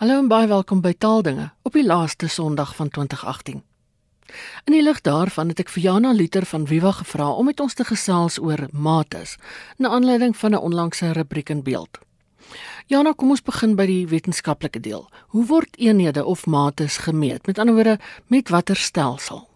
Hallo en baie welkom by Taaldinge op die laaste Sondag van 2018. In die lig daarvan het ek vir Jana Liter van Viva gevra om met ons te gesels oor mates, na aanleiding van 'n onlangse rubriek in Beeld. Jana, kom ons begin by die wetenskaplike deel. Hoe word eenhede of mates gemeet? Met ander woorde, met watter stelsel?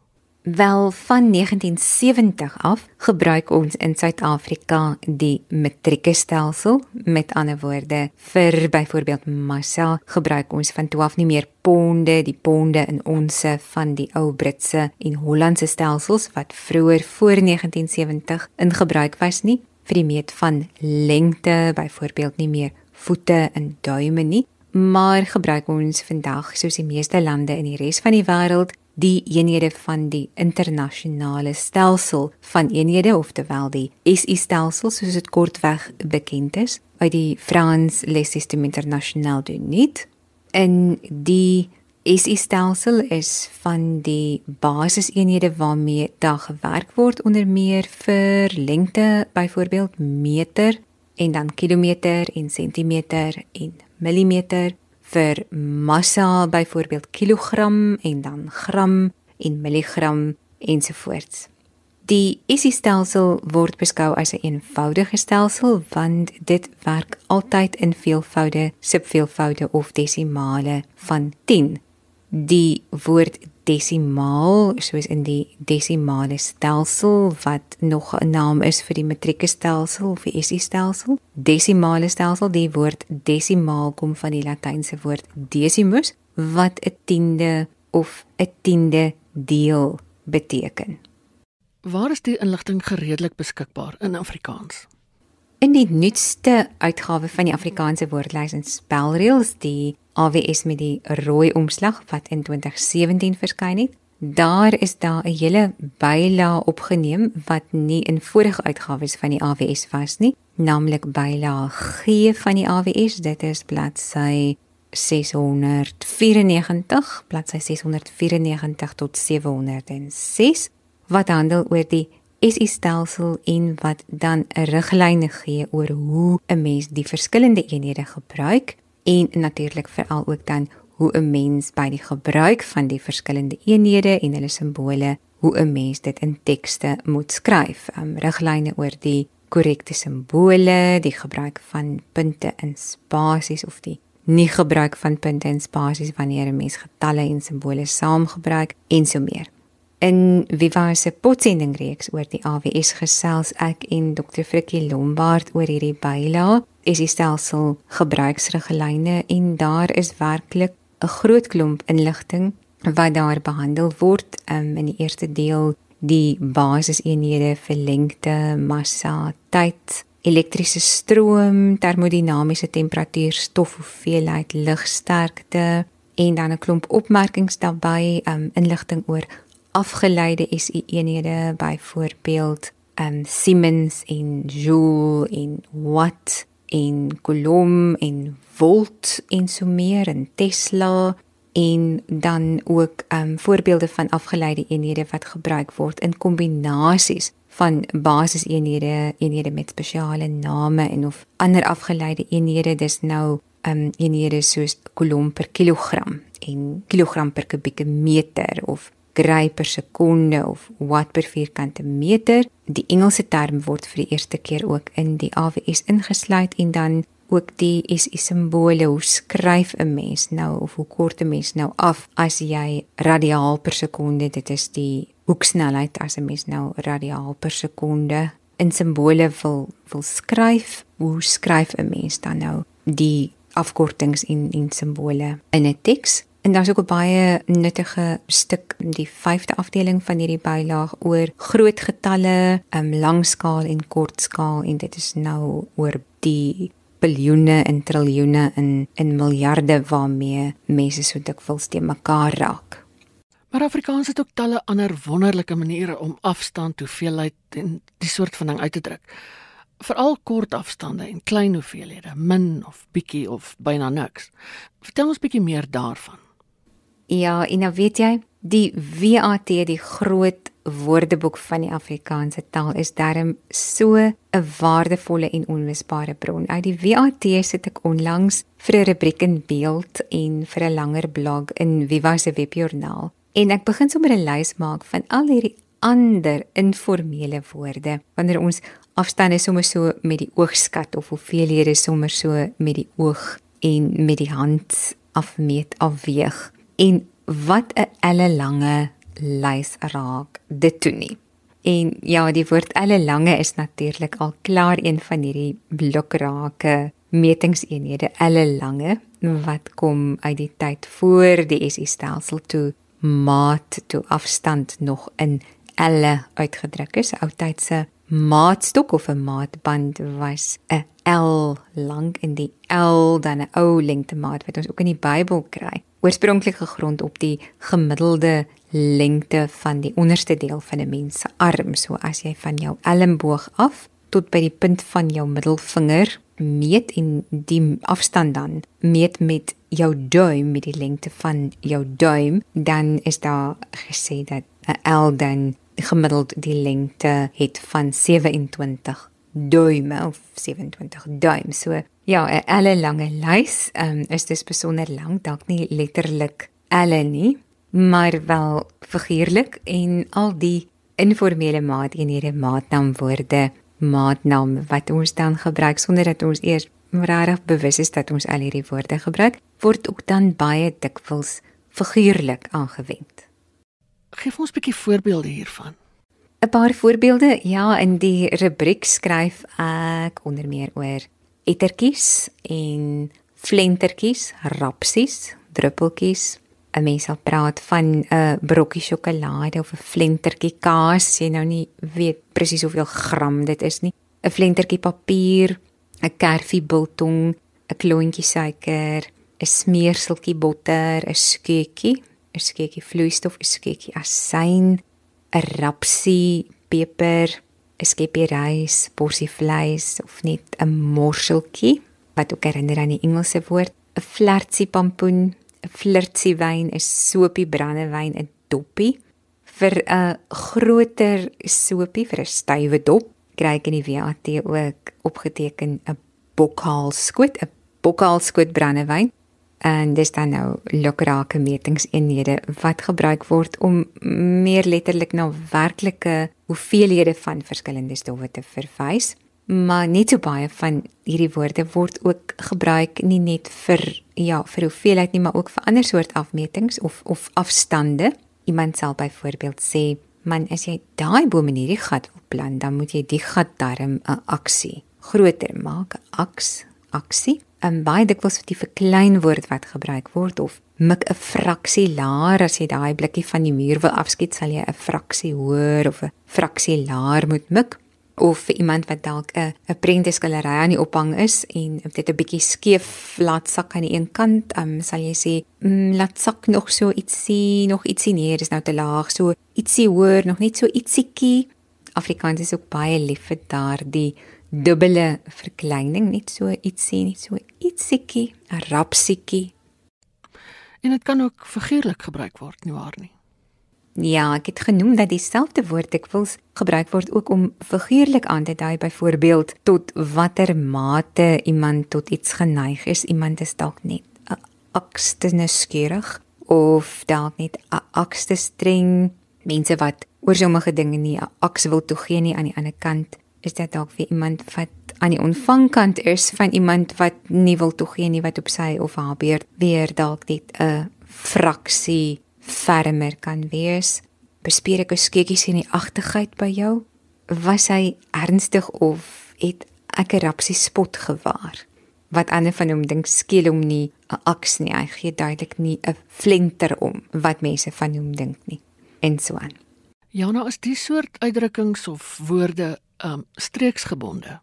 Wel van 1970 af gebruik ons in Suid-Afrika die metrieke stelsel. Met ander woorde, vir byvoorbeeld massa gebruik ons van 12 nie meer ponde, die ponde in onsse van die ou Britse en Hollandse stelsels wat vroeër voor 1970 in gebruik was nie vir die meet van lengte, byvoorbeeld nie meer voete en duime nie, maar gebruik ons vandag soos die meeste lande in die res van die wêreld die eenhede van die internasionale stelsel van eenhede oftewel die SI stelsel soos dit kortweg bekend is uit die Frans Les Système International du NIT en die SI stelsel is van die basiseenhede waarmee daar gewerk word onder meer vir lengte byvoorbeeld meter en dan kilometer en sentimeter en millimeter vir massa byvoorbeeld kilogram en dan gram en milligram ensovoorts. Die ISI-stelsel word beskou as 'n een eenvoudige stelsel want dit werk altyd in veelvoude, subveelvoude of desimale van 10. Die woord desimaal soos in die desimale stelsel wat nog 'n naam is vir die metrieke stelsel of die SI stelsel. Desimale stelsel, die woord desimaal kom van die latynse woord decimus wat 'n tiende of 'n tiende deel beteken. Waar is die inligting gereedelik beskikbaar in Afrikaans? In die nuutste uitgawe van die Afrikaanse woordlys en spelreëls, die AWS met die rooi omslag wat in 2017 verskyn het. Daar is daar 'n hele byla opgeneem wat nie in vorige uitgawes van die AWS was nie, naamlik byla G van die AWS. Dit is bladsy 694, bladsy 694 tot 706 wat handel oor die SI stelsel en wat dan 'n riglyne gee oor hoe 'n mens die verskillende eenhede gebruik en natuurlik veral ook dan hoe 'n mens by die gebruik van die verskillende eenhede en hulle simbole, hoe 'n mens dit in tekste moet skryf. Um riglyne oor die korrekte simbole, die gebruik van punte in spasies of die nie gebruik van punte en spasies wanneer 'n mens getalle en simbole saamgebruik en so meer. In Viva se potsendingreeks oor die AWS gesels ek en Dr. Frikkie Lombard oor hierdie byla is die stelsel gebruiksriglyne en daar is werklik 'n groot klomp inligting wat daar behandel word. Um, in die eerste deel die basiseenhede vir lengte, massa, tyd, elektriese stroom, termodinamiese temperatuur, stofhoeveelheid, ligsterkte en dan 'n klomp opmerkings daarbey, um, inligting oor afgeleide SI eenhede byvoorbeeld um Siemens en Joule en Watt en Coulomb en Volt en so meer en Tesla en dan ook um voorbeelde van afgeleide eenhede wat gebruik word in kombinasies van basiseenhede, eenhede met spesiale name en of ander afgeleide eenhede. Dis nou um eenhede soos Coulomb per kilogram en kilogram per kubieke meter of gray per sekonde of watt per vierkante meter. Die Engelse term word vir die eerste keer ook in die AWS ingesluit en dan ook die SI simbole. Hoe skryf 'n mens nou of hoe kort 'n mens nou af as jy radiaal per sekonde, dit is die hoeksnelheid as 'n mens nou radiaal per sekonde in simbole wil wil skryf. Hoe skryf 'n mens dan nou die afkortings en en simbole in 'n teks? En daar's ook 'n baie nuttige stuk in die 5de afdeling van hierdie bylaag oor groot getalle, um, langskaal en kortskaal en dit is nou oor die biljoene en triljoene en in miljarde waarmee mense so dikwels te mekaar raak. Maar Afrikaans het ook talle ander wonderlike maniere om afstand, hoeveelheid en die soort van ding uit te druk. Veral kort afstande en klein hoeveelhede, min of bietjie of byna niks. Vertel ons bietjie meer daarvan. Ja, en nou weet jy, Die WAT, die groot woordeboek van die Afrikaanse taal is darm so 'n waardevolle en onmisbare bron. Uit die WAT sit ek onlangs vir 'n rubriek in beeld en vir 'n langer blog in Viva se webjoernaal. En ek begin sommer 'n lys maak van al hierdie ander informele woorde wanneer ons afstande sommer so met die oog skat of hoeveelhede sommer so met die oog en met die hand afmeet afweeg. En wat 'n ellelange lys raak dit toe nie. En ja, die woord ellelange is natuurlik al klaar een van hierdie blokrake metingseenhede ellelange wat kom uit die tyd voor die SI stelsel toe maat toe afstand nog in elle uitgedruk is. Ou tyd se maatstok of 'n maatband was 'n L lank in die L dan 'n ou lengte maat wat ons ook in die Bybel kry. Oorspronklik gegrond op die gemiddelde lengte van die onderste deel van 'n mens se arm. So as jy van jou elmboog af tot by die punt van jou middelvinger meet en die afstand dan meet met jou duim met die lengte van jou duim, dan is daar gesê dat 'n L dan gemiddeld die lengte het van 27 duime of 27 duim. So ja, 'n elle lange lys um, is dis besonder lank, dalk nie letterlik elle nie, maar wel figuurlik en al die informele maateenhede, maatnaamwoorde, maatnaam wat ons dan gebruik sonder dat ons eers regtig bewus is dat ons al hierdie woorde gebruik, word ook dan baie dikwels figuurlik aangewend. Geef ons 'n bietjie voorbeelde hiervan. 'n Paar voorbeelde, ja, in die rubriek skryf ek onder meer oor ettertjies en flentertjies, rapsies, druppeltjies. 'n Mens sal praat van 'n brokkie sjokolade of 'n flentertjie kaas, jy nou nie weet presies hoeveel gram dit is nie. 'n Flentertjie papier, 'n kerfie biltong, 'n klontjie suiker, 'n smeerseltjie botter, 'n skeutjie, 'n skeutjie vloeistof, 'n skeutjie asyn, 'n rapsie, peper, 'n skepie rys, porsie vleis of net 'n morseltjie wat ook herinner aan die Engelse woord, 'n flertsie pampoen, 'n flirtsie wyn, 'n sopie brandewyn, 'n doppie. Vir 'n groter sopie vir 'n stywe dop kry ek in die WAT ook opgeteken 'n bokhaal skoot, 'n bokhaal skoot brandewyn en dis dan nou lukrake metingseenhede wat gebruik word om meer letterlik na werklike hoeveelhede van verskillende stowwe te verwys. Maar net so baie van hierdie woorde word ook gebruik nie net vir ja, vir hoeveelheid nie, maar ook vir ander soort afmetings of of afstande. Iemand sal byvoorbeeld sê, "Man, as jy daai boom in hierdie gat wil plant, dan moet jy die gat darm 'n aksie groter maak, aks, aksie." En baie dikwels vir die verklein woord wat gebruik word of mik 'n fraksie laer as jy daai blikkie van die muur wil afskiet sal jy 'n fraksie hoër of 'n fraksie laer moet mik of vir iemand wat dalk 'n 'n prentjieskalery aan die ophang is en dit 'n bietjie skeef laat sak aan die een kant, um, sal jy sê, mm, laat sak nog so ietsie, nog ietsie nee, dis nou te laag, so ietsie hoër, nog net so ietsiekie. Afrikaans is ook baie lief vir daardie dubbele verkleining, net so ietsie, net so ietsiekie, 'n rapsiekie. En dit kan ook figuurlik gebruik word, nie waar nie? Ja, ek het genoem dat dieselfde woord dikwels gebruik word ook om figuurlik aan te dui byvoorbeeld tot watter mate iemand tot iets geneig is. Iemand is dalk net 'n akste nuuskierig of dalk net 'n akste streng. Mense wat oor sommige dinge nie 'n aks wil toegee nie aan die ander kant is dit dalk vir iemand wat aan die ontvangkant is van iemand wat nie wil toegee nie wat op sy of haar beurt weer dalk net 'n fraksie fermer kan wees. Bespeer ek 'n skiekie sien die agtigheid by jou? Was hy ernstig of het ek 'n rapsie spot gewaar? Wat ander van hom dink skiel hom nie 'n aks nie. Hy gee duidelik nie 'n flenter om wat mense van hom dink nie. En so aan. Ja, nou is die soort uitdrukkings of woorde um streeksgebonde.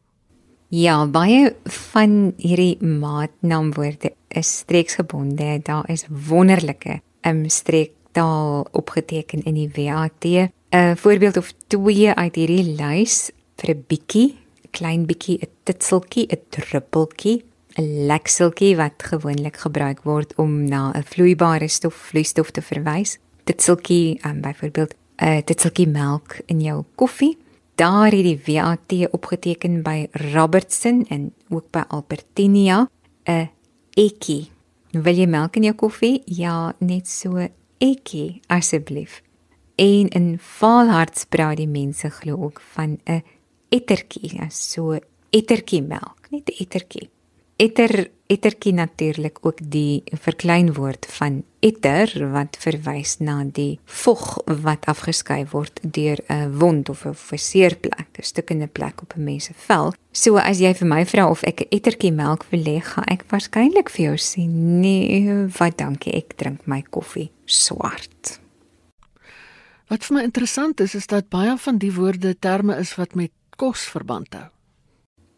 Ja, baie van hierdie maatnaamwoorde is streeksgebonde. Daar is wonderlike um streektaal opgeteken in die WAT. 'n Voorbeeld of twee uit hierdie lys vir 'n bietjie, klein bietjie, 'n titseltjie, 'n druppeltjie, 'n lekseltjie wat gewoonlik gebruik word om na 'n vloeibare stof, vloeistof te verwys. titseltjie, um, byvoorbeeld 'n titseltjie melk in jou koffie. Daar het die VAT opgeteken by Robertson en ook by Albertinia 'n ekkie. Wil jy melk in jou koffie? Ja, net so ekkie asseblief. En in Valharts praat die mense glo ook van 'n ettertjie, so ettertjie melk, net 'n ettertjie. Etter ettertjie natuurlik ook die verkleinwoord van etter wat verwys na die vog wat afgeskei word deur 'n wond of 'n verseerplek, 'n stukkende plek op 'n mens se vel. So as jy vir my vra of ek 'n ettertjie melk wil hê, gaan ek waarskynlik vir jou sê nee, wat dankie, ek drink my koffie swart. Wat vir my interessant is, is dat baie van die woorde terme is wat met kos verband hou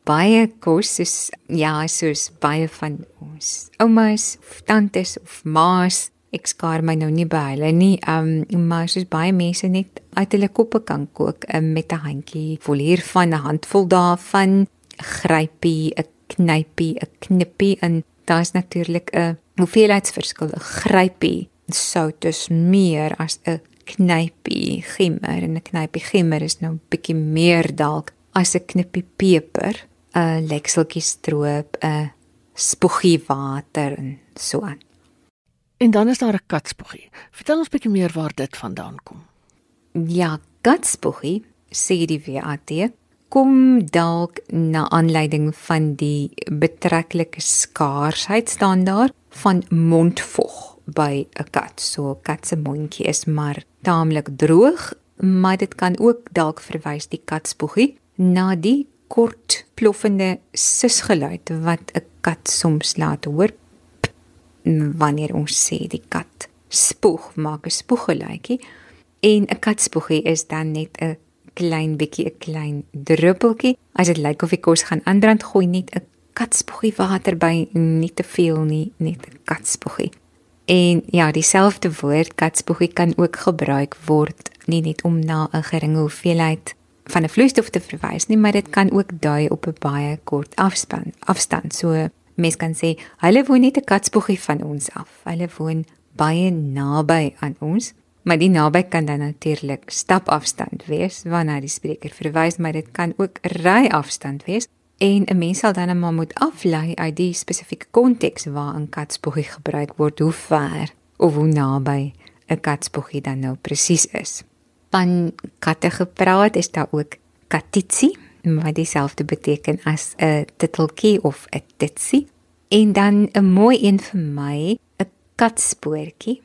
baie kos soos ja, soos baie van ons oumas, tantes of ma's. Ek skaar my nou nie by hulle nie. Um maar soos baie mense net uit hulle koppe kan kook um, met 'n handjie vol hiervan, 'n handvol daarvan, grypie, 'n knypie, 'n knippie en daar's natuurlik 'n hoeveelheidsverskil. Grypie sout is meer as 'n knypie gimmer en 'n knypie gimmer is nou 'n bietjie meer dalk as 'n knippie peper. 'n lekseltjie stroop, 'n spoggie water en so aan. En dan is daar 'n katspoggie. Vertel ons bietjie meer waar dit vandaan kom. Ja, katspoggie sê die VAT kom dalk na aanleiding van die betrekkelike skaarsheid standaard van mondvog by 'n kat. So 'n kat se mondjie is maar taamlik droog, maar dit kan ook dalk verwys die katspoggie na die kort ploffende susgeluid wat 'n kat soms laat hoor wanneer ons sê die kat spoeg maak 'n spoeggeluidjie. En 'n katspoegie is dan net 'n klein bietjie 'n klein druppeltjie. As dit lyk of die kos gaan aandrand gooi net 'n katspoegie water by nie te veel nie net 'n katspoegie. En ja dieselfde woord katspoegie kan ook gebruik word nie net om na 'n geringe hoeveelheid van 'n vloeistof te verwys nie, maar dit kan ook dui op 'n baie kort afstand. Afstand. So mens kan sê hulle woon net 'n katsboegie van ons af. Hulle woon baie naby aan ons, maar die naby kan dan natuurlik stapafstand wees waarna die spreker verwys, maar dit kan ook ry afstand wees. En 'n mens sal dan maar moet aflei uit die spesifieke konteks waarin katsboegie gebruik word, hoe ver of hoe naby 'n katsboegie dan nou presies is van katte gepraat, is daar ook katitsi wat dieselfde beteken as 'n titeltjie of 'n titsie. En dan 'n mooi een vir my, 'n katspoortjie.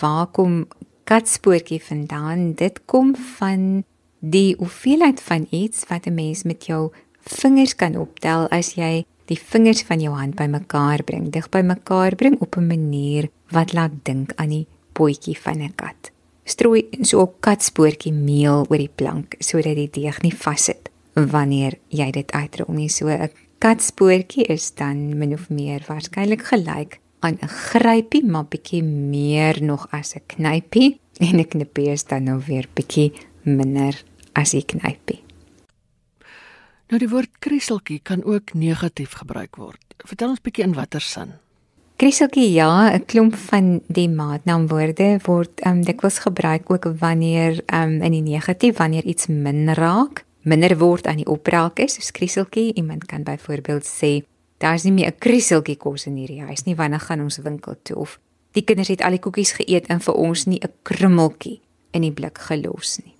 Waar kom katspoortjie vandaan? Dit kom van die hoeveelheid van iets wat 'n mens met jou vingers kan optel as jy die vingers van jou hand bymekaar bring, dig bymekaar bring op 'n manier wat laat dink aan die potjie van 'n kat strooi so 'n katspoortjie meel oor die plank sodat die deeg nie vassit wanneer jy dit uitrol nie. So 'n katspoortjie is dan min of meer waarskynlik gelyk aan 'n grypie, maar bietjie meer nog as 'n knypie en 'n knypie is dan nou weer bietjie minder as 'n knypie. Nou die woord krieseltjie kan ook negatief gebruik word. Vertel ons bietjie in watter sin? Krieseltjie ja, 'n klomp van die maatnaamwoorde word um, dikwels gebruik ook wanneer um, in die negatief wanneer iets min raak, minder word aan die opraak is, soos krieseltjie. Iemand kan byvoorbeeld sê daar's nie meer 'n krieseltjie kos in hierdie huis nie, wanneer gaan ons winkel toe of die kinders het al die koekies geëet en vir ons nie 'n krummeltjie in die blik gelos nie.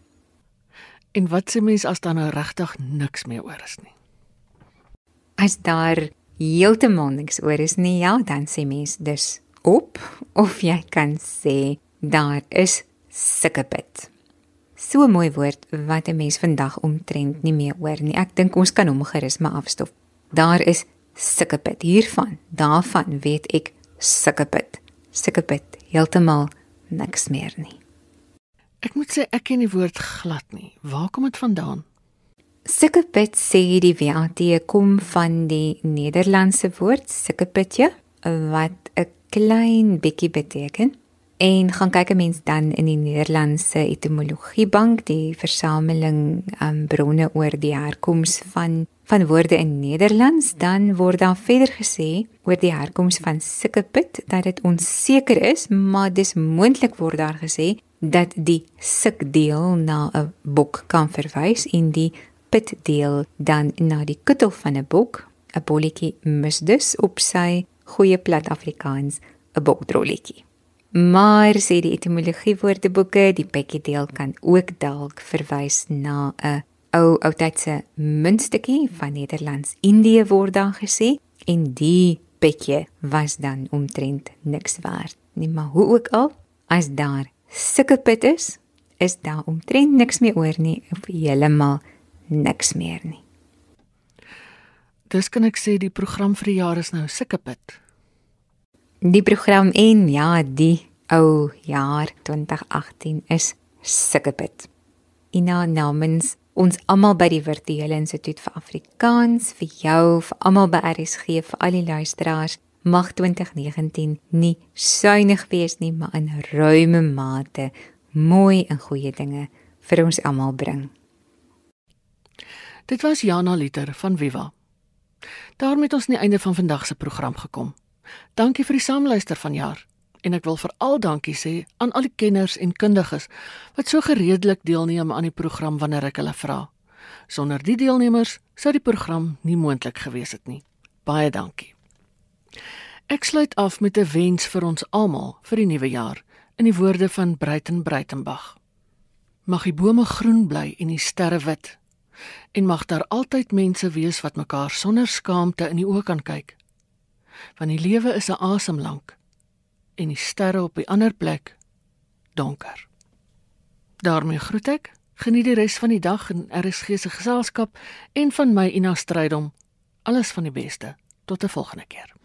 En wat sê mens as dan nou regtig niks meer oor is nie? As daar heeltemal niks oor is nie, ja, dan sê mens dis op of jy kan sê daar is sikkepit. So 'n mooi woord wat 'n mens vandag omtrent nie meer hoor nie. Ek dink ons kan hom gerus maar afstof. Daar is sikkepit hiervan, daarvan weet ek sikkepit. Sikkepit heeltemal niks meer nie. Ek moet sê ek ken die woord glad nie. Waar kom dit vandaan? Sikkepit sê die VAT kom van die Nederlandse woord sikkepitjie wat 'n klein bietjie beteken. En gaan kyk 'n mens dan in die Nederlandse etimologiebank, die versameling um, bronne oor die herkoms van van woorde in Nederlands, dan word daar verder gesê oor die herkoms van sikkepit dat dit onseker is, maar dis moontlik word daar gesê dat die sik deel na 'n bok kan verwys en die pit deel dan na die kutel van 'n bok. 'n Bolletjie mis dus op sy goeie plat Afrikaans 'n bokdrolletjie. Maar sê die etimologie woordeboeke, die pikkie deel kan ook dalk verwys na 'n ou oudtydse muntstukkie van Nederlands-Indië word daar gesê en die pikkie was dan omtrent niks werd. Nie maar hoe ook al, as daar sulke pit is, is daar omtrent niks meer oor nie of heeltemal niks meer nie. Dis kan ek sê die program vir die jaar is nou sulke pit. Die program en ja, die ou jaar 2018 is sulke pit. Ina namens ons almal by die Virtuele Instituut vir Afrikaans, vir jou, vir almal by RSG, vir al die luisteraars mag 2019 nie suinig wees nie, maar in ruime mate mooi en goeie dinge vir ons almal bring. Dit was Jana Liter van Viva. daarmee het ons aan die einde van vandag se program gekom. Dankie vir die saamluister vanjaar en ek wil veral dankie sê aan al die kenners en kundiges wat so gereedelik deelneem aan die program wanneer ek hulle vra. Sonder die deelnemers sou die program nie moontlik gewees het nie. Baie dankie. Ek sluit af met 'n wens vir ons almal vir die nuwe jaar in die woorde van Breiten Breitenbach. Mag die bome groen bly en die sterre wit. En mag daar altyd mense wees wat mekaar sonder skaamte in die oë kan kyk. Want die lewe is 'n asem lank en die sterre op die ander plek donker. daarmee groet ek. Geniet die res van die dag in RSG se geselskap en van my Ina Strydom. Alles van die beste. Tot 'n volgende keer.